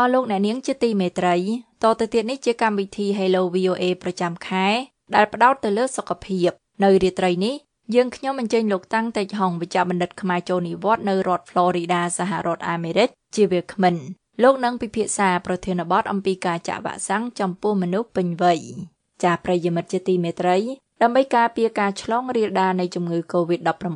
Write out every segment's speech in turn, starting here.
អស់លោកអ្នកនាងជាទីមេត្រីតទៅទៀតនេះជាកម្មវិធី Hello VOA ប្រចាំខែ ដែលផ្ដោតទៅលើសុខភាពនៅរាត្រីនេះយើងខ្ញុំអញ្ជើញលោកតាំងតេជហុងវិជ្ជបណ្ឌិតខ្មែរចូលនិវត្តន៍នៅរដ្ឋ Florida សហរដ្ឋអាមេរិកជាវាគ្មិនលោកនឹងពិភាក្សាប្រធានបទអំពីការចាក់វ៉ាក់សាំងចំពោះមនុស្សពេញវ័យចាប្រិយមិត្តជាទីមេត្រីដើម្បីការពារការឆ្លងរាលដាលនៃជំងឺ Covid-19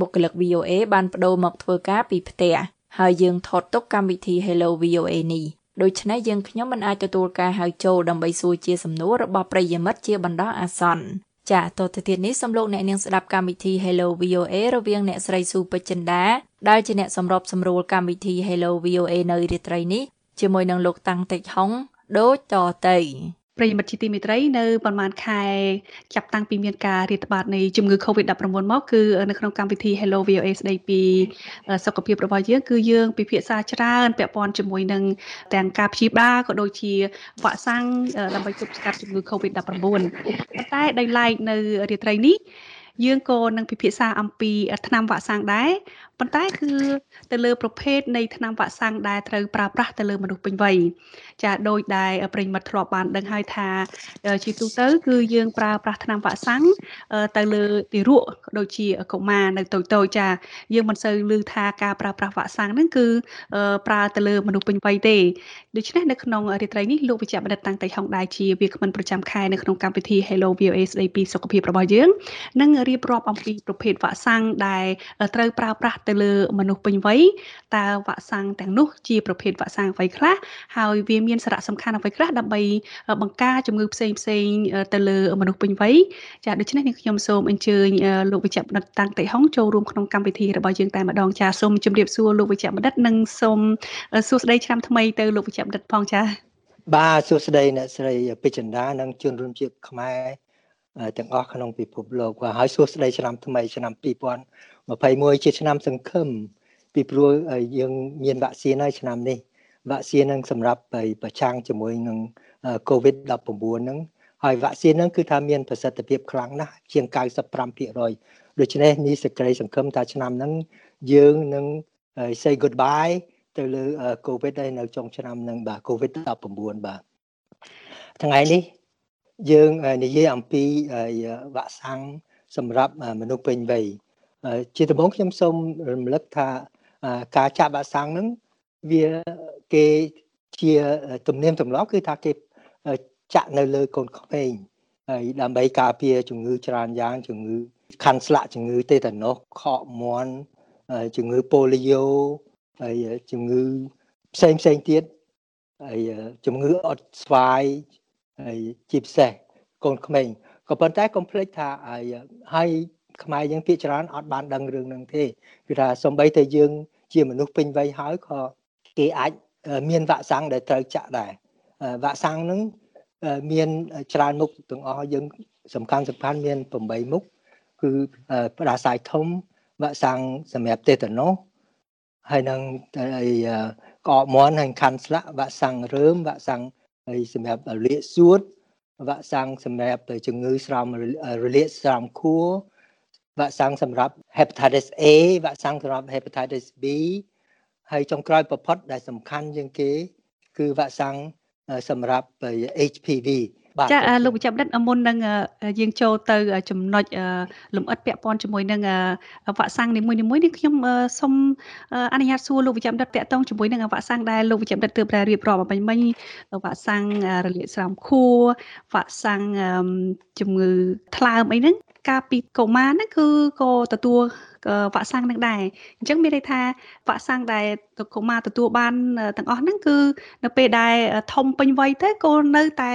បុគ្គលិក VOA បានបដូរមកធ្វើការពីផ្ទះ ហើយយើងថតទុកកម្មវិធី Hello VOA នេះដូច្នេះយើងខ្ញុំមិនអាចទទួលការហៅចូលដើម្បីសួរជាសំណួររបស់ប្រិយមិត្តជាបណ្ដោះអាសន្នចាតទៅទៀតនេះសំលោកអ្នកនាងស្ដាប់កម្មវិធី Hello VOA រវាងអ្នកស្រីស៊ូពេជ្រចិន្តាដែលជាអ្នកសម្របសម្រួលកម្មវិធី Hello VOA នៅរាត្រីនេះជាមួយនឹងលោកតាំងតិចហុងដូចតទៅ ប្រិយមិត្តជាទីមេត្រីនៅប្រហែលខែចាប់តាំងពីមានការរាតត្បាតនៃជំងឺ Covid-19 មកគឺនៅក្នុងកម្មវិធី Hello VOA ស្ដីពីសុខភាពរបស់យើងគឺយើងពិភាក្សាច្រើនពាក់ព័ន្ធជាមួយនឹងទាំងការព្យាបាលក៏ដូចជាវ៉ាក់សាំងដើម្បីទប់ស្កាត់ជំងឺ Covid-19 ប៉ុន្តែដោយឡែកនៅរាត្រីនេះយើងក៏នឹងពិភាក្សាអំពីថ្នាំវ៉ាក់សាំងដែរ ប៉ុន្តែគឺទៅលើប្រភេទនៃថ្នាំវ៉ាក់សាំងដែលត្រូវប្រើប្រាស់ទៅលើមនុស្សពេញវ័យចាដោយដែលប្រិមិត្តធ្លាប់បានដឹងហើយថាជាទូទៅគឺយើងប្រើប្រាស់ថ្នាំវ៉ាក់សាំងទៅលើទារកដូចជាកុមារនៅតូចតូចចាយើងមិនសូវឮថាការប្រើប្រាស់វ៉ាក់សាំងហ្នឹងគឺប្រើទៅលើមនុស្សពេញវ័យទេដូច្នេះនៅក្នុងរាត្រីនេះលោកវិជ្ជបណ្ឌិតតាំងតៃហុងដែរជាវាគ្មិនប្រចាំខែនៅក្នុងកម្មវិធី Hello VOA ស្ដីពីសុខភាពរបស់យើងនឹងរៀបរាប់អំពីប្រភេទវ៉ាក់សាំងដែលត្រូវប្រើប្រាស់ទៅលើមនុស្សពេញវ័យតើវ៉ាក់សាំងទាំងនោះជាប្រភេទវ៉ាក់សាំងអ្វីខ្លះហើយវាមានសារៈសំខាន់អ្វីខ្លះដើម្បីបង្ការជំងឺផ្សេងផ្សេងទៅលើមនុស្សពេញវ័យចាដូច្នេះនាងខ្ញុំសូមអញ្ជើញលោកវិជ្ជបណ្ឌិតតាំងតេហុងចូលរួមក្នុងកម្មវិធីរបស់យើងតែម្ដងចាសូមជម្រាបសួរលោកវិជ្ជបណ្ឌិតនិងសូមសួស្តីឆ្នាំថ្មីទៅលោកវិជ្ជបណ្ឌិតផងចាបាទសួស្តីអ្នកស្រីពេជ្រចិន្តានិងជនរួមជាតិខ្មែរទាំងអស់ក្នុងពិភពលោកបាទហើយសួស្តីឆ្នាំថ្មីឆ្នាំ 2021ជាឆ្នាំសង្ឃឹមពីព្រោះយើងមានវ៉ាក់ស៊ីនហើយឆ្នាំនេះវ៉ាក់ស៊ីននឹងសម្រាប់ប្រឆាំងជាមួយនឹង COVID-19 ហ្នឹងហើយវ៉ាក់ស៊ីនហ្នឹងគឺថាមានប្រសិទ្ធភាពខ្លាំងណាស់ជាង95%ដូច្នេះនេះសេចក្តីសង្ឃឹមថាឆ្នាំហ្នឹងយើងនឹង say goodbye ទៅលើ COVID ហើយនៅចុងឆ្នាំហ្នឹងបាទ COVID-19 បាទថ្ងៃនេះយើងនិយាយអំពីវ៉ាក់សាំងសម្រាប់មនុស្សពេញវ័យ ជាដំបូងខ្ញុំសូមរំលឹកថាការចាក់វ៉ាក់សាំងហ្នឹងវាគេជាទំនៀមទម្លាប់គឺថាគេចាក់នៅលើកូនក្មេងហើយដើម្បីការពារជំងឺច្រើនយ៉ាងជំងឺខាន់ស្លាក់ជំងឺតេតាណូសខកមាន់ជំងឺប៉ូលីយ៉ូហើយជំងឺផ្សេងផ្សេងទៀតហើយជំងឺអុតស្វាយហើយជាពិសេសកូនក្មេងក៏ប៉ុន្តែកុំភ្លេចថាហើយ ខ្មែរយើងភាគច្រើនអត់បានដឹងរឿងហ្នឹងទេគឺថាសំបីតែយើង ជាមនុស្សពេញវ័យហើយក៏គេអាចមានវ៉ាក់សាំងដែលត្រូវចាក់ដែរវ៉ាក់សាំងហ្នឹងមានច្រើនមុខទាំងអស់យើងសំខាន់សំខាន់មាន8មុខគឺផ្ដាសាយធំវ៉ាក់សាំងសម្រាប់តេតាណូសហើយនឹងក្អកមាន់ហើយខាន់ស្លាក់វ៉ាក់សាំងរើមវ៉ាក់សាំងហើយសម្រាប់លាកសួតវ៉ាក់សាំងសម្រាប់ជំងឺស្រោមរលាកស្រោមខួរ វ៉ាក់សាំងសម្រាប់ hepatitis A វ៉ាក់សាំងសម្រាប់ hepatitis B ហើយចុងក្រោយបំផុតដែលសំខាន់ជាងគេ គឺវ៉ាក់សាំងសម្រាប់ HPV ចាលោកវិជ្ជបណ្ឌិតមុននឹងយើងចូលទៅចំណុចលំអិតពាក់ព័ន្ធជាមួយនឹងវ៉ាក់សាំងនីមួយៗនេះខ្ញុំសូមអនុញ្ញាតសួរលោកវិជ្ជបណ្ឌិតតាក់ទងជាមួយនឹងវ៉ាក់សាំងដែលលោកវិជ្ជបណ្ឌិតទើបតែរៀបរាប់អំបញ្ញមិញវ៉ាក់សាំងរលាកស្រោមខួរវ៉ាក់សាំងជំងឺថ្លើមអីហ្នឹង កាលពីកុមារហ្នឹងគឺក៏ទទួលវ៉ាក់សាំងនឹងដែរអញ្ចឹងមានន័យថាវ៉ាក់សាំងដែលកុមារទទួលបានទាំងអស់ហ្នឹងគឺនៅពេលដែលធំពេញវ័យទៅក៏នៅតែ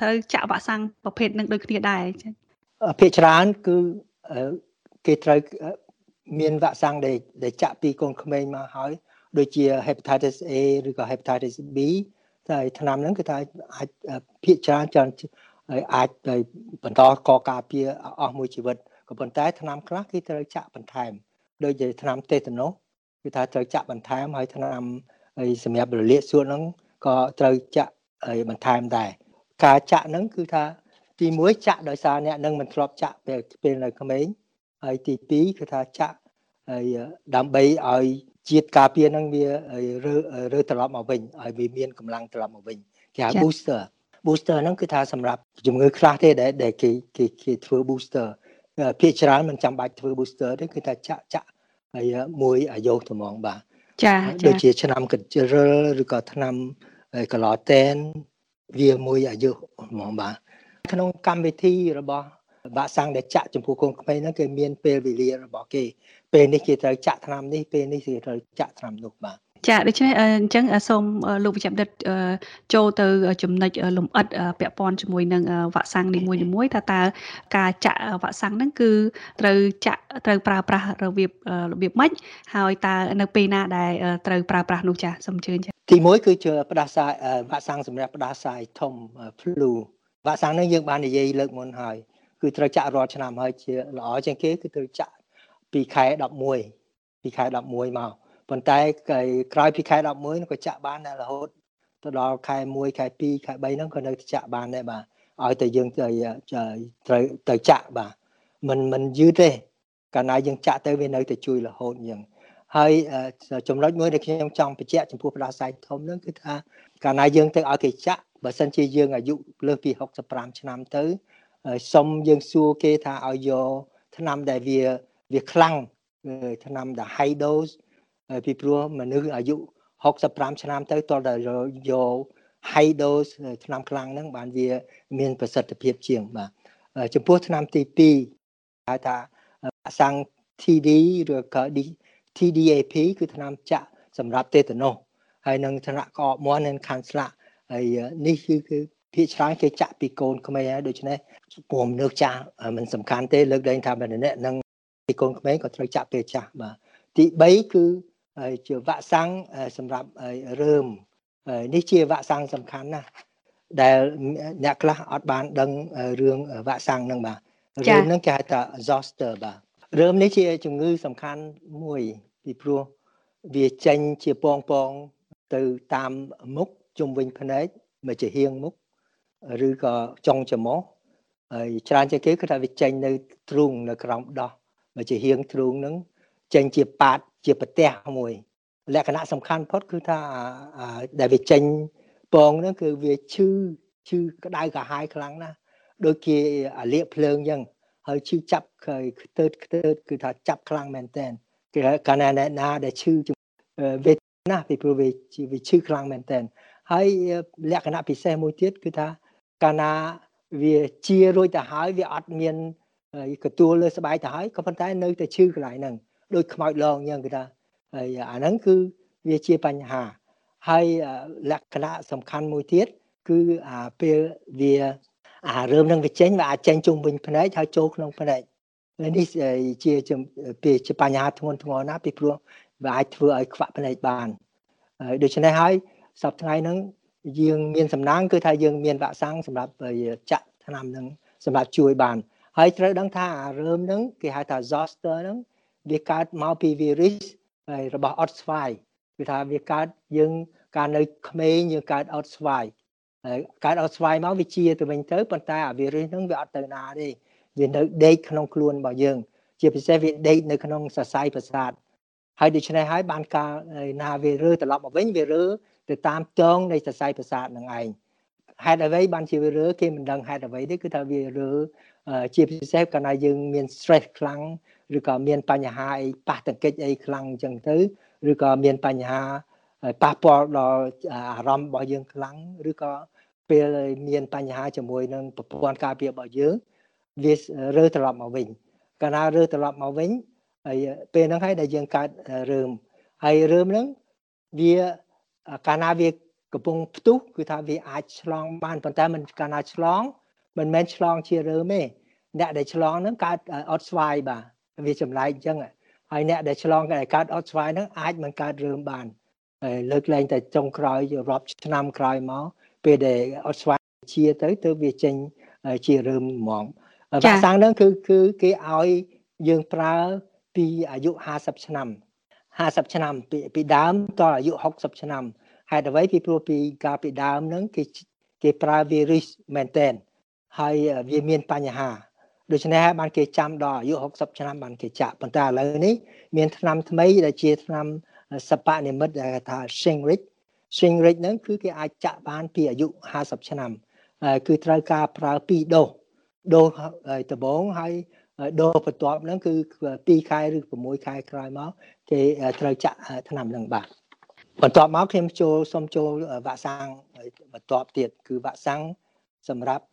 ត្រូវចាក់វ៉ាក់សាំងប្រភេទនឹងដូចគ្នាដែរភាគច្រើនគឺគេត្រូវមានវ៉ាក់សាំងដែលដែលចាក់ពីកូនក្មេងមកហើយដូចជា hepatitis A ឬក៏ hepatitis B តែឆ្នាំហ្នឹងគឺថាអាចភាគច្រើនច្រើន អាចបន្តកការពារអស់មួយជីវិតក៏ប៉ុន្តែថ្នាំខ្លះគេត្រូវចាក់បន្ថែមដូចជាថ្នាំតេតាណូសគឺថាត្រូវចាក់បន្ថែមហើយថ្នាំហើយសម្រាប់រលាកសួតហ្នឹងក៏ត្រូវចាក់ហើយបន្ថែមដែរការចាក់ហ្នឹងគឺថាទី1ចាក់ដោយសារអ្នកនឹងមិនធ្លាប់ចាក់ពេលពេលនៅក្មេងហើយទី2គឺថាចាក់ហើយដើម្បីឲ្យជាតិការពារហ្នឹងវារើរើត្រឡប់មកវិញឲ្យវាមានកម្លាំងត្រឡប់មកវិញគេហៅ booster booster ហ្នឹងគឺថាសម្រាប់ជំងឺខ្លះទេដែលដែលគេគេគេធ្វើ booster ភាគច្រើនមិនចាំបាច់ធ្វើ booster ទេគឺថាចាក់ចាក់ហើយមួយអាយុត្មងបាទចាចាដូចជាឆ្នាំកញ្ជ្រិលឬក៏ឆ្នាំកឡតែនវាមួយអាយុហ្មងបាទក្នុងកម្មវិធីរបស់វ៉ាក់សាំងដែលចាក់ចំពោះកូនក្មេងហ្នឹងគេមានពេលវេលារបស់គេពេលនេះគេត្រូវចាក់ថ្នាំនេះពេលនេះគេត្រូវចាក់ថ្នាំនោះបាទ ចាដូច្នេះអញ្ចឹងសូមលោកវិជ្ជបណ្ឌិតចូលទៅចំណុចលំអិតពាក់ព័ន្ធជាមួយនឹងវ៉ាក់សាំងនីមួយៗថាតើការចាក់វ៉ាក់សាំងហ្នឹងគឺត្រូវចាក់ត្រូវប្រើប្រាស់របៀបរបៀបម៉េចហើយតើនៅពេលណាដែលត្រូវប្រើប្រាស់នោះចាសូមអញ្ជើញចាទី1គឺជាផ្ដាសាយវ៉ាក់សាំងសម្រាប់ផ្ដាសាយធំ flu វ៉ាក់សាំងហ្នឹងយើងបាននិយាយលើកមុនហើយគឺត្រូវចាក់រាល់ឆ្នាំហើយជាល្អជាងគេគឺត្រូវចាក់ពីខែ11ពីខែ11មក ប៉ុន្តែក្រោយពីខែ11ក៏ចាក់បានដែររហូតទៅដល់ខែ1ខែ2ខែ3ហ្នឹងក៏នៅចាក់បានដែរបាទឲ្យតែយើងទៅត្រូវទៅចាក់បាទមិនមិនយឺតទេកាលណាយើងចាក់ទៅវានៅតែជួយរហូតអញ្ចឹងហើយចំណុចមួយដែលខ្ញុំចង់បញ្ជាក់ចំពោះផ្ដាសាយធំហ្នឹងគឺថាកាលណាយើងទៅឲ្យគេចាក់បើសិនជាយើងអាយុលើសពី65ឆ្នាំទៅសុំយើងសួរគេថាឲ្យយកថ្នាំដែលវាវាខ្លាំងថ្នាំដែល high dose ពីព្រោះមនុស្សអាយុ65ឆ្នាំទៅតើតែយក high dose ថ្នាំខ្លាំងហ្នឹងបានវា មានប្រសិទ្ធភាពជាងបាទចំពោះថ្នាំទី2ហៅថាសាំង TD ឬក៏ TDAP គឺថ្នាំចាក់សម្រាប់តេតាណូសហើយនឹងថ្នាក់ក្អកមាន់និងខាន់ស្លាក់ហើយនេះគឺគឺភាគច្រើនគេចាក់ពីកូនក្មេងហើយដូច្នេះពុំមនុស្សចាស់មិនសំខាន់ទេលើកលែងថាម្នាក់នឹងពីកូនក្មេងក៏ត្រូវចាក់ពេលចាស់បាទទី3គឺ ជាវ៉ាក់សាំងសម្រាប់រើមនេះជាវ៉ាក់សាំងសំខាន់ណាស់ដែលអ្នកខ្លះអត់បានដឹងរឿងវ៉ាក់សាំងហ្នឹងបាទរឿងហ្នឹងគេហៅថា zoster បាទរើមនេះជាជំងឺសំខាន់មួយពីព្រោះវាចេញជាពងពងទៅតាមមុខជុំវិញភ្នែកមកជាហៀងមុខឬក៏ចុងច្រមុះហើយច្រើនជាងគេគឺថាវាចេញនៅទ្រូងនៅក្រោមដោះមកជាហៀងទ្រូងហ្នឹងចេញជាប៉ាតជាប្រទេសមួយលក្ខណៈសំខាន់ផុតគឺថាដែលវាចេញពងហ្នឹងគឺវាឈឺឈឺក្តៅកាហាយខ្លាំងណាស់ដូចជាអាលៀកភ្លើងអញ្ចឹងហើយឈឺចាប់ខ្ទើតខ្ទើតគឺថាចាប់ខ្លាំងមែនតើគេកាលណាអ្នកណាដែលឈឺវេទនាពីព្រោះវាវាឈឺខ្លាំងមែនតើហើយលក្ខណៈពិសេសមួយទៀតគឺថាកាលណាវាជារួចទៅហើយវាអត់មាន កទួលលើស្បែកទៅហើយក៏ប៉ុន្តែនៅតែឈឺកន្លែងហ្នឹង ដូចខ្មោចលងអញ្ចឹងគេថាហើយអាហ្នឹងគឺវាជាបញ្ហាហើយលក្ខណៈសំខាន់មួយទៀតគឺអាពេលវាអារើមនឹងវាចេញវាអាចចេញជុំវិញភ្នែកហើយចូលក្នុងភ្នែកនេះជាជាបញ្ហាធ្ងន់ធ្ងរណាស់ពីព្រោះវាអាចធ្វើឲ្យខ្វាក់ភ្នែកបានដូច្នេះហើយសប្តាហ៍ហ្នឹងយើងមានសំណាងគឺថាយើងមានវ៉ាក់សាំងសម្រាប់ចាក់ថ្នាំហ្នឹងសម្រាប់ជួយបានហើយត្រូវដឹងថាអារើមហ្នឹងគេហៅថា zoster ហ្នឹង វាកើតមកពី virus របស់អត់ស្វាយគឺថាវាកើតយើងកាលនៅក្មេងយើងកើតអត់ស្វាយហើយកើតអត់ស្វាយមកវាជាទៅវិញទៅប៉ុន្តែអា virus ហ្នឹងវាអត់ទៅណាទេវានៅដេកក្នុងខ្លួនរបស់យើង ជាពិសេសវាដេកនៅក្នុងសរសៃប្រសាទហើយដូច្នេះហើយបានកាលណាវារើត្រឡប់មកវិញវារើទៅតាមតងនៃសរសៃប្រសាទនឹងឯងហេតុអ្វីបានជាវារើគេមិនដឹងហេតុអ្វីទេគឺថាវារើជាពិសេសកាលណាយើងមាន stress ខ្លាំង ឬក៏មានបញ្ហាអីប៉ះទង្គិចអីខ្លាំងអញ្ចឹងទៅឬក៏មានបញ្ហាប៉ះពាល់ដល់អារម្មណ៍របស់យើងខ្លាំងឬក៏ពេលមានបញ្ហាជាមួយនឹងប្រព័ន្ធការពាររបស់យើងវារើត្រឡប់មកវិញកាលណារើត្រឡប់មកវិញហើយពេលហ្នឹងហើយដែលយើងកើតរើមហើយរើមហ្នឹងវាកាលណាវាកំពុងផ្ទុះគឺថាវាអាចឆ្លងបានប៉ុន្តែមិនកាលណាឆ្លងមិនមែនឆ្លងជារើមទេអ្នកដែលឆ្លងហ្នឹងកើតអត់ស្វាយបាទ វាចម្លែកអញ្ចឹងហើយអ្នកដែលឆ្លងកើតអត់ស្វាយហ្នឹងអាចមិនកើតរើមបានហើយលើកលែងតែចុងក្រោយរាប់ឆ្នាំក្រោយមកពេលដែលអត់ស្វាយជាទៅទៅវាចេញជារើមហ្មងវ៉ាក់សាំងហ្នឹងគឺគឺគេឲ្យយើងប្រើពីអាយុ50ឆ្នាំ50ឆ្នាំពីពីដើមតអាយុ60ឆ្នាំហេតុអ្វីពីព្រោះពីកាលពីដើមហ្នឹងគេគេប្រើ virus មែនតែនហើយវាមានបញ្ហា ដូច្នេះហើយបានគេចាំដល់អាយុ60ឆ្នាំបានគេចាក់ប៉ុន្តែឥឡូវនេះមានថ្នាំថ្មីដែលជាថ្នាំសបនិមិត្តដែលថា Shingrich Shingrich ហ្នឹងគឺគេអាចចាក់បានពីអាយុ50ឆ្នាំគឺត្រូវការប្រើ2ដូសដូសដំបូងហើយដូសបន្ទាប់ហ្នឹងគឺ2ខែឬ6ខែក្រោយមកគេត្រូវចាក់ថ្នាំហ្នឹងបាទបន្ទាប់មកខ្ញុំចូលសូមចូលវ៉ាក់សាំងបន្ទាប់ទៀតគឺវ៉ាក់សាំងសម្រាប់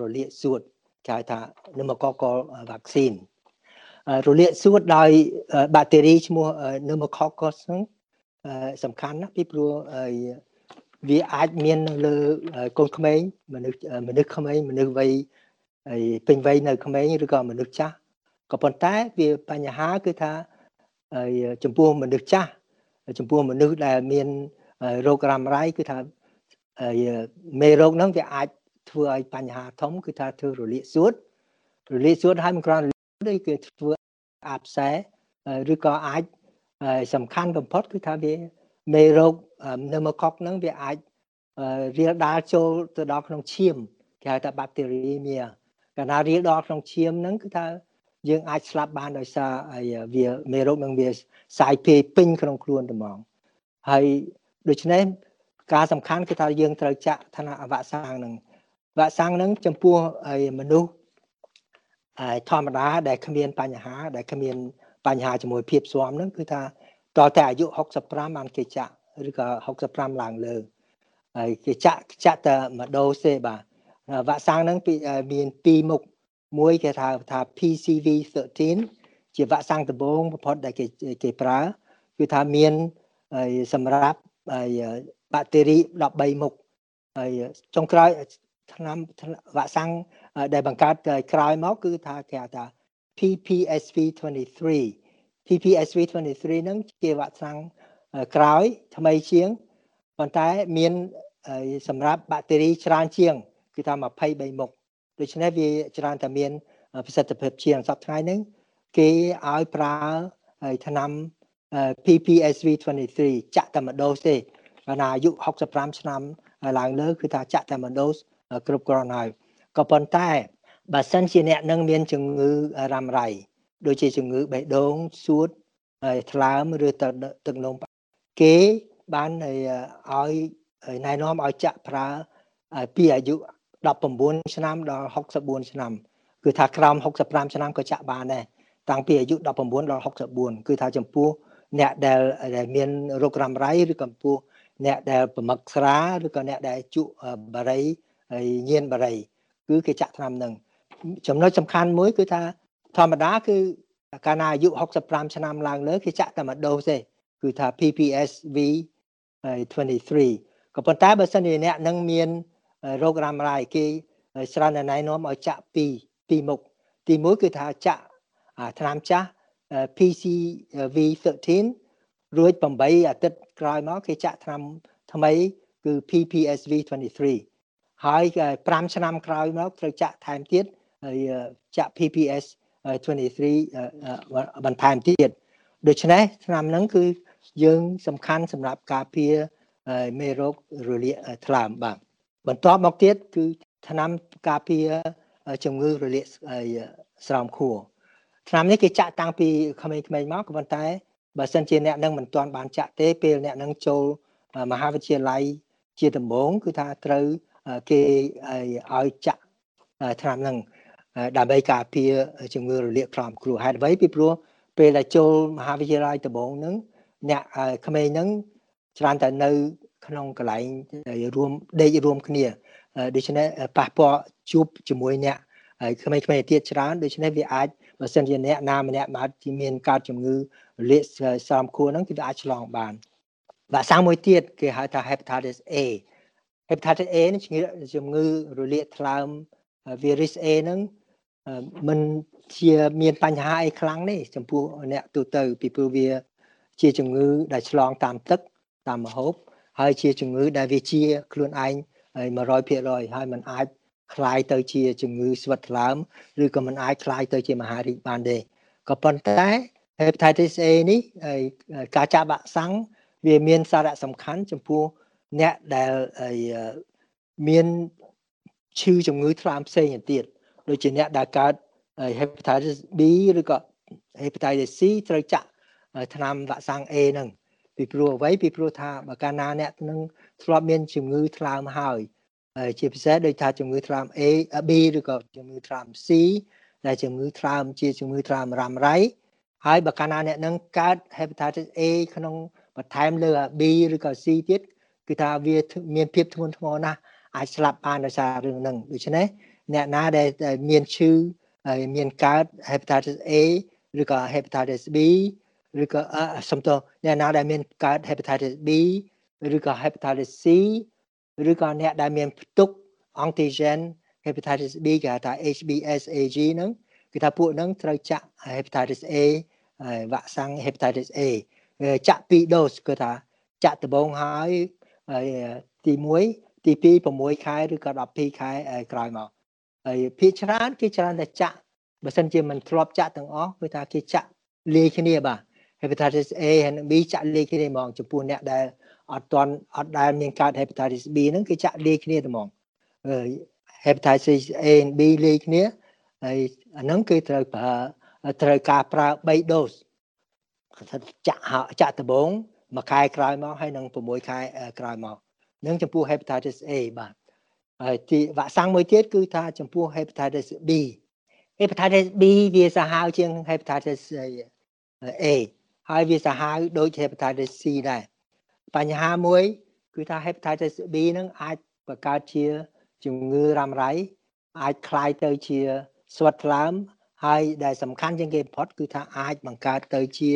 រលាកសួត គេហៅថា pneumococcal vaccine រលាកសួតដោយបាក់តេរីឈ្មោះ pneumococcus ហ្នឹងសំខាន់ណាស់ពីព្រោះវាអាចមាននៅលើកូនក្មេងមនុស្សមនុស្សក្មេងមនុស្សវ័យពេញវ័យនៅក្មេងឬក៏មនុស្សចាស់ក៏ប៉ុន្តែវាបញ្ហាគឺថាចំពោះមនុស្សចាស់ចំពោះមនុស្សដែលមានរោគរ៉ាំរ៉ៃគឺថាមេរោគហ្នឹងវាអាច ធ្វើឲ្យបញ្ហាធំគឺថាធ្វើរលាកសួតរលាកសួតហើយមិនគ្រាន់ទេគឺធ្វើអាប់សែឬក៏អាចសំខាន់បំផុតគឺថាវាមេរោគនៅមកកុកហ្នឹងវាអាចរាលដាលចូលទៅដល់ក្នុងឈាមគេហៅថាបាក់តេរីមៀកាលណារាលដល់ក្នុងឈាមហ្នឹងគឺថាយើងអាចស្លាប់បានដោយសារវាមេរោគនឹងវាសាយភាយពេញក្នុងខ្លួនត្មងហើយដូច្នេះការសំខាន់គឺថាយើងត្រូវចាក់ឋានៈវ៉ាក់សាំងហ្នឹង វ៉ាក់សាំងហ្នឹងចំពោះមនុស្សធម្មតាដែលគ្មានបញ្ហា ដែលគ្មានបញ្ហាជាមួយភាពស្វាមហ្នឹងគឺថាតតែអាយុ65បានគេចាក់ឬក៏65ឡើងលើហើយគេចាក់ចាក់តែមួយដូសទេបាទវ៉ាក់សាំងហ្នឹងមានពីរមុខមួយគេថាថា PCV 13ជាវ៉ាក់សាំងដំបូងបំផុតដែលគេគេប្រើគឺថាមានសម្រាប់បាក់តេរី13មុខហើយចុងក្រោយ ឆ្នាំវ៉ាក់សាំងដែលបង្កើតក្រោយមកគឺថាគេហៅថា PPSV 23 PPSV 23ហ្នឹងជាវ៉ាក់សាំងក្រោយថ្មីជាងប៉ុន្តែមានសម្រាប់បាក់តេរីច្រើនជាង គឺថា23មុខដូច្នេះវាច្រើនតែមានប្រសិទ្ធភាពជាងសប្តាហ៍ថ្ងៃហ្នឹងគេឲ្យប្រើថ្នាំ PPSV 23ចាក់តែមួយដូសទេកាលណាអាយុ65ឆ្នាំឡើងលើគឺថាចាក់តែមួយដូស គ្រប់គ្រាន់ហើយក៏ប៉ុន្តែបើសិនជាអ្នកនឹងមានជំងឺរ៉ាំរ៉ៃដូចជាជំងឺបេះដូងសួតថ្លើមឬទឹកនោមគេបានឲ្យណែនាំឲ្យចាក់ប្រើពីអាយុ19ឆ្នាំដល់64ឆ្នាំគឺថាក្រោម65ឆ្នាំក៏ចាក់បានដែរតាំងពីអាយុ19ដល់64គឺថាចំពោះអ្នកដែលដែលមានរោគរ៉ាំរ៉ៃឬក៏ចំពោះអ្នកដែលប្រមឹកស្រាឬក៏អ្នកដែលជក់បារី ហើយញៀនបារីគឺគេចាក់ថ្នាំនឹងចំណុចសំខាន់មួយគឺថាធម្មតាគឺកាលណាអាយុ65ឆ្នាំឡើងលើគេចាក់តែមួយដូសទេគឺថា PPSV 23ក៏ប៉ុន្តែបើសិនជាអ្នកនឹងមានរោគរ៉ាំរ៉ៃគេច្រើនតែណែនាំឲ្យចាក់ពីពីមុខទីមួយគឺថាចាក់ថ្នាំចាស់ PCV 13រួច8អាទិត្យក្រោយមកគេចាក់ថ្នាំថ្មីគឺ PPSV 23 ហើយ5ឆ្នាំក្រោយមកត្រូវចាក់ថែមទៀតហើយចាក់ PPS 23បន្ថែមទៀតដូច្នេះឆ្នាំហ្នឹងគឺយើងសំខាន់សម្រាប់ការពារមេរោគរលាកថ្លើមបាទបន្ទាប់មកទៀតគឺថ្នាំការពារជំងឺរលាកស្រោមខួរថ្នាំនេះគេចាក់តាំងពីក្មេងៗមកក៏ប៉ុន្តែបើសិនជាអ្នកនឹងមិនទាន់បានចាក់ទេពេលអ្នកនឹងចូលមហាវិទ្យាល័យជាដំបូងគឺថាត្រូវ គេឲ្យចាក់ថ្នាំនឹងដើម្បីការពារជំងឺរលាកខ្លោមគ្រោះហេតុអ្វីពីព្រោះពេលដែលចូលមហាវិទ្យាល័យដំបូងហ្នឹងអ្នកក្មេងហ្នឹងច្រើនតែនៅ ក្នុងកន្លែងរួមដេករួមគ្នាដូច្នេះប៉ះពាល់ជួបជាមួយអ្នកហើយក្មេងៗទៀតច្រើនដូច្នេះវាអាចបើសិនជាអ្នកណាម្នាក់មកជាមានកើតជំងឺរលាកស្រោមខួរហ្នឹងគឺអាចឆ្លងបានវ៉ាក់សាំងមួយទៀតគេហៅថា hepatitis A hepatitis A នេះជំងឺរលាកថ្លើម virus A ហ្នឹងមិនជាមានបញ្ហាអីខ្លាំងទេចំពោះអ្នកទូទៅពីព្រោះវាជាជំងឺដែលឆ្លងតាមទឹកតាមម្ហូបហើយជាជំងឺដែលវាជាខ្លួនឯង100%ហើយมันអាចคล้ายទៅជាជំងឺស្វិតថ្លើមឬក៏มันអាចคล้ายទៅជាមហារីកបានទេក៏ប៉ុន្តែ hepatitis A នេះការចាក់វ៉ាក់សាំងវាមានសារៈសំខាន់ចំពោះ អ្នកដែលមានឈឺជំងឺថ្លើមផ្សេងទៀតដូចជាអ្នកដែលកើត hepatitis B ឬក៏ hepatitis C ត្រូវចាក់ថ្នាំវ៉ាក់សាំង A ហ្នឹងពីព្រោះអ្វីពីព្រោះថាបើកាលណាអ្នកនឹងធ្លាប់មានជំងឺថ្លើមហើយជាពិសេសដូចថាជំងឺថ្លើម A B ឬក៏ជំងឺថ្លើម C ដែលជំងឺថ្លើមជាជំងឺថ្លើមរ៉ាំរ៉ៃហើយបើកាលណាអ្នកនឹងកើត hepatitis A ក្នុងបន្ថែមលើ B ឬក៏ C ទៀត គឺថាវាមានភាពធ្ងន់ធ្ងរណាស់អាចស្លាប់បានដោយសាររឿងហ្នឹងដូច្នេះអ្នកណាដែលមានឈឺហើយមានកើត hepatitis A ឬក៏ hepatitis B ឬក៏សំទោអ្នកណាដែលមានកើត hepatitis B ឬក៏ hepatitis C ឬក៏អ្នកដែលមានផ្ទុក antigen hepatitis B គេហៅថា HBsAg ហ្នឹងគឺថាពួកហ្នឹងត្រូវចាក់ hepatitis A វ៉ាក់សាំង hepatitis A ចាក់2 dose គឺថាចាក់ដំបូងហើយ ទី1ទី2 6ខែឬក៏12ខែក្រោយមកហើយភាគច្រើនគេច្រើនតែចាក់បើសិនជាមិនធ្លាប់ចាក់ទាំងអស់គឺថាគេចាក់លាយគ្នាបាទ hepatitis A ហើយ B ចាក់លាយគ្នាហ្មងចំពោះអ្នកដែលអត់ទាន់អត់ដែលមានកើត hepatitis B ហ្នឹងគឺចាក់លាយគ្នាតែហ្មង hepatitis A និង B លាយគ្នាហើយអាហ្នឹងគឺត្រូវប្រើត្រូវការប្រើ3 dose ចាក់ចាក់ដំបូង មួយខែក្រោយមកហើយនឹង6ខែក្រោយមកនឹងចំពោះ hepatitis A បាទហើយទីវ៉ាក់សាំងមួយទៀតគឺថាចំពោះ hepatitis B hepatitis B វាសាហាវជាង hepatitis A ហើយវាសាហាវដូច hepatitis C ដែរបញ្ហាមួយគឺថា hepatitis B នឹងអាចបង្កើតជាជំងឺរ៉ាំរ៉ៃអាចคล้ายទៅជាស្វិតថ្លើមហើយដែលសំខាន់ជាងគេបំផុតគឺថាអាចបង្កើតទៅជា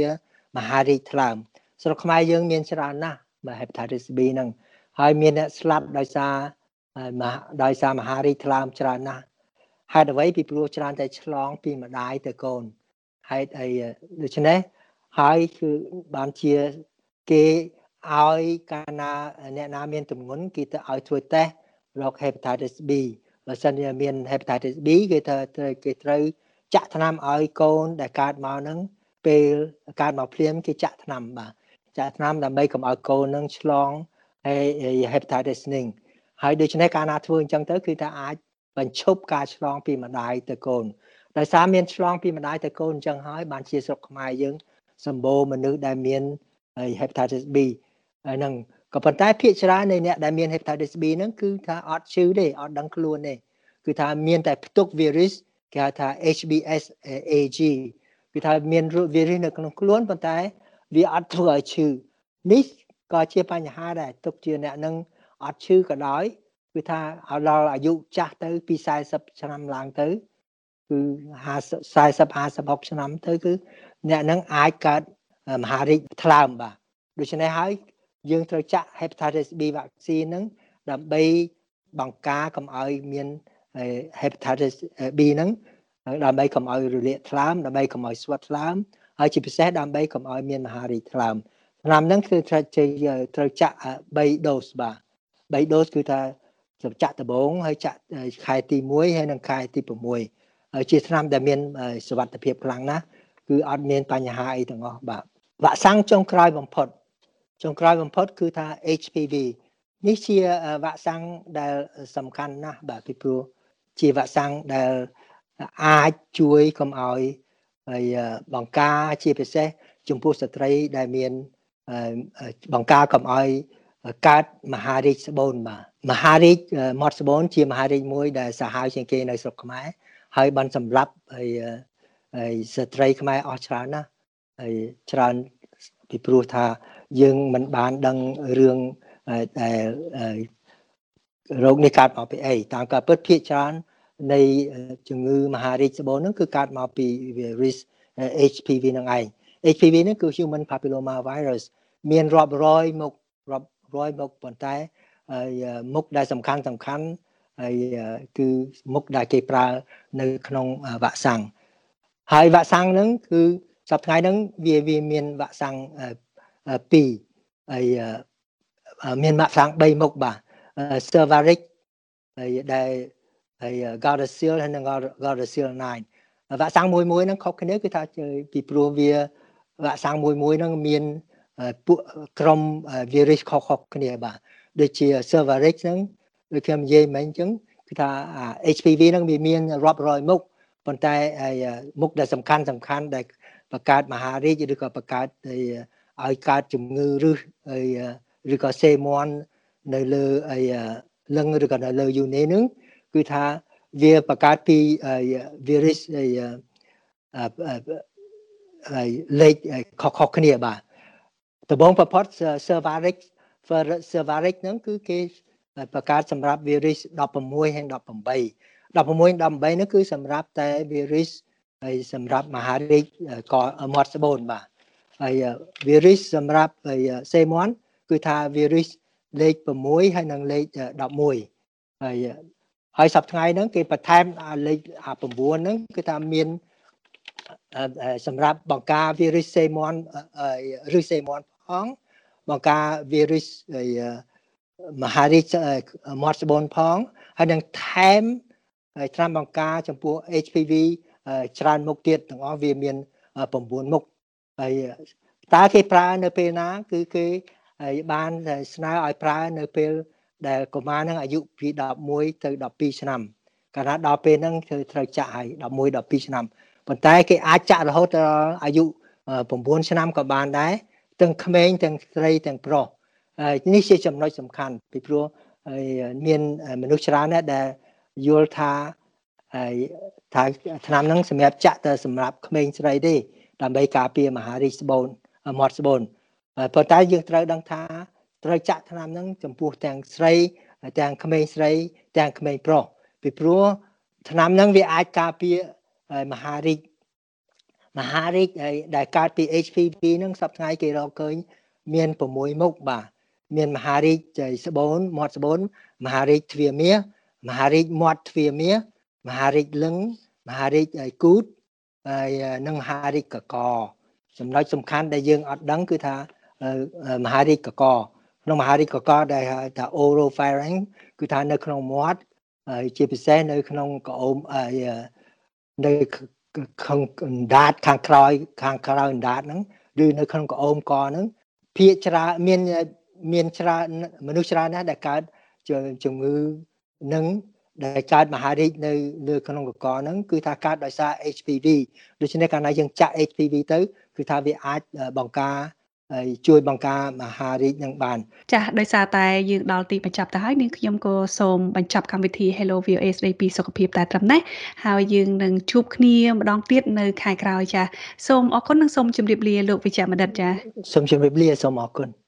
មហារីកថ្លើម ស្រុកខ្មែរយើងមានច្រើនណាស់បាទ hepatitis B ហ្នឹងហើយមានអ្នកស្លាប់ដោយសារដោយសារមហារីកថ្លើមច្រើនណាស់ហេតុអ្វីពីព្រោះច្រើនតែឆ្លង ពីម្ដាយទៅកូនហេតុអីដូច្នេះហើយគឺបានជាគេឲ្យកាលណាអ្នកណាមានទម្ងន់គេទៅឲ្យធ្វើតេស្តរក hepatitis B បើសិនជាមាន hepatitis B គេត្រូវគេត្រូវចាក់ថ្នាំឲ្យកូនដែលកើតមកហ្នឹងពេលកើតមកភ្លាមគេចាក់ថ្នាំបាទ ចាក់ថ្នាំដើម្បីកុំឲ្យកូននឹងឆ្លងហើយ hepatitis នេះហើយដូច្នេះកាលណាធ្វើអញ្ចឹងទៅគឺថាអាចបញ្ឈប់ការឆ្លងពីម្ដាយទៅកូនដោយសារមានឆ្លងពីម្ដាយទៅកូនអញ្ចឹងហើយបានជាស្រុកខ្មែរយើងសម្បូរមនុស្សដែលមាន hepatitis B ហើយនឹងក៏ប៉ុន្តែភាគច្រើននៃអ្នកដែលមាន hepatitis B ហ្នឹងគឺថាអត់ឈឺទេអត់ដឹងខ្លួនទេគឺថាមានតែផ្ទុក virus គេហៅថា HBS AG គឺថាមាន virus នៅក្នុងខ្លួនប៉ុន្តែ វាអត់ធ្វើឲ្យឈឺនេះក៏ជាបញ្ហាដែរទុកជាអ្នកនឹងអត់ឈឺក៏ដោយគឺថាដល់អាយុចាស់ទៅពី40ឆ្នាំឡើងទៅគឺ50 40 56ឆ្នាំទៅគឺអ្នកនឹងអាចកើតមហារីកថ្លើមបាទដូច្នេះហើយយើងត្រូវចាក់ hepatitis B vaccine ហ្នឹងដើម្បីបង្ការកុំឲ្យមាន hepatitis B ហ្នឹងដើម្បីកុំឲ្យរលាកថ្លើមដើម្បីកុំឲ្យស្វិតថ្លើម ហើយជាពិសេសដើម្បីកុំឲ្យមានមហារីកថ្លើមថ្នាំហ្នឹងគឺត្រូវត្រូវចាក់3 dose បាទ3 dose គឺថាសម្ចាក់ដំបូងហើយចាក់ខែទី1ហើយនិងខែទី6ហើយជាថ្នាំដែលមានសុវត្ថិភាពខ្លាំងណាស់គឺអត់មានបញ្ហាអីទាំងអស់បាទវ៉ាក់សាំងចុងក្រោយបំផុតចុងក្រោយបំផុតគឺថា HPV នេះជាវ៉ាក់សាំងដែលសំខាន់ណាស់បាទពីព្រោះជាវ៉ាក់សាំងដែលអាចជួយកុំឲ្យ ហើយបង្ការជាពិសេសចំពោះស្ត្រីដែលមានបង្ការកុំឲ្យកើតមហារាជស្បូនបាទមហារាជមាត់ស្បូនជាមហារាជមួយដែលសាហាវជាងគេនៅស្រុកខ្មែរហើយបានសម្លាប់ហើយហើយស្ត្រីខ្មែរអស់ច្រើនណាស់ហើយច្រើនពីព្រោះថាយើងមិនបានដឹងរឿងដែលរោគនេះកើតមកពីអីតាមការពិតភាគច្រើន នៃជំងឺមហារីកស្បូនហ្នឹងគឺកើតមកពី virus HPV នឹងឯង HPV ហ្នឹងគឺ human papilloma virus មានរាប់រយមុខរាប់រយមុខប៉ុន្តែមុខដែលសំខាន់សំខាន់ហើយគឺមុខដែលគេប្រើនៅក្នុងវ៉ាក់សាំងហើយវ៉ាក់សាំងហ្នឹងគឺសប្តាហ៍ហ្នឹងវាវាមានវ៉ាក់សាំង2ហើយមានវ៉ាក់សាំង3មុខបាទ Cervarix ហើយដែល ហើយ Gardasil ហើយនិង Gardasil 9វ៉ាក់សាំងមួយមួយហ្នឹងខុសគ្នាគឺថាពីព្រោះវាវ៉ាក់សាំងមួយមួយហ្នឹងមានពួកក្រុម virus ខុសៗគ្នាបាទដូចជា Cervarix ហ្នឹងដូចខ្ញុំនិយាយមិញអញ្ចឹងគឺថា HPV ហ្នឹងវាមានរាប់រយមុខប៉ុន្តែមុខដែលសំខាន់សំខាន់ដែលបង្កើតមហារាជឬក៏បង្កើតឲ្យកើតជំងឺឬឬក៏សេមន់នៅលើអីលឹងឬក៏នៅលើយូនេនឹង គឺថាវាបង្កើតពី virus អីលេខខុសៗគ្នាបាទដំបូងបំផុត Cervarix Cervarix ហ្នឹងគឺគេបង្កើតសម្រាប់ virus 16ហើយ18 16 18នោះគឺសម្រាប់តែ virus ហើយសម្រាប់មហារាជកមាត់ស្បូនបាទហើយ virus សម្រាប់សេមន់គឺថា virus លេខ6ហើយនិងលេខ11ហើយ ហើយសប្តាហ៍ហ្នឹងគេបន្ថែមលេខ9ហ្នឹងគឺថាមានសម្រាប់បង្ការ virus សេមន់ឬសេមន់ផងបង្ការ virus មហារាជមាត់ស្បូនផងហើយនឹងថែមថ្នាំបង្ការចំពោះ HPV ច្រើនមុខទៀតទាំងអស់វាមាន9មុខហើយតើគេប្រើនៅពេលណា គឺគេបានស្នើឲ្យប្រើនៅពេល ដែលកុមារនឹងអាយុពី11ទៅ12ឆ្នាំកាលណាដល់ពេលហ្នឹងគឺត្រូវចាក់ឲ្យ11 12ឆ្នាំប៉ុន្តែគេអាចចាក់រហូតដល់អាយុ9ឆ្នាំក៏បានដែរទាំងក្មេងទាំងស្រីទាំងប្រុសនេះជាចំណុចសំខាន់ពីព្រោះមានមនុស្សច្រើនណាស់ដែលយល់ថាថាឆ្នាំហ្នឹងសម្រាប់ចាក់ទៅសម្រាប់ក្មេងស្រីទេដើម្បីការពារមហារីកស្បូនមាត់ស្បូនប៉ុន្តែយើងត្រូវដឹងថា ត្រូវចាក់ថ្នាំហ្នឹងចំពោះទាំងស្រីទាំងក្មេងស្រី ទាំងក្មេងប្រុសពីព្រោះថ្នាំហ្នឹងវាអាចការពារមហារីកមហារីកដែលកើតពី HPV ហ្នឹងសប្តាហ៍គេរកឃើញមាន6មុខបាទមានមហារីកស្បូនមាត់ស្បូនមហារីកទ្វាមាសមហារីកមាត់ទ្វាមាមហារីកលឹងមហារីកគូតហើយនិងមហារីកកកចំណុចសំខាន់ដែលយើងអត់ដឹងគឺថាមហារីកកក ក្នុងមហារីកកកដែលហៅថា oropharynx គឺថានៅក្នុងមាត់ហើយជាពិសេសនៅក្នុងក្អមនៅខាងអណ្ដាតខាងក្រោយខាងក្រោយអណ្ដាតហ្នឹងឬនៅក្នុងក្អមកហ្នឹងភាកច្រើនមានមានច្រើនមនុស្សច្រើនណាស់ដែលកើតជំងឺនឹងដែលកើតមហារីកនៅលើក្នុងកកហ្នឹងគឺថាកើតដោយសារ HPV ដូច្នេះកាលណាយើងចាក់ HPV ទៅគឺថាវាអាចបង្ការ ហើយជួយបង្ការមហារីកនឹងបាន ចាស់ដោយសារតែយើងដល់ទីបញ្ចប់ទៅហើយនាងខ្ញុំក៏សូមបញ្ចប់កម្មវិធី Hello VOA ស្ដីពីសុខភាពតែត្រឹមនេះហើយយើងនឹងជួបគ្នាម្ដងទៀតនៅខែក្រោយចាសូមអរគុណនិងសូមជម្រាបលាលោកវិជ្ជបណ្ឌិតចាសូមជម្រាបលាសូមអរគុណ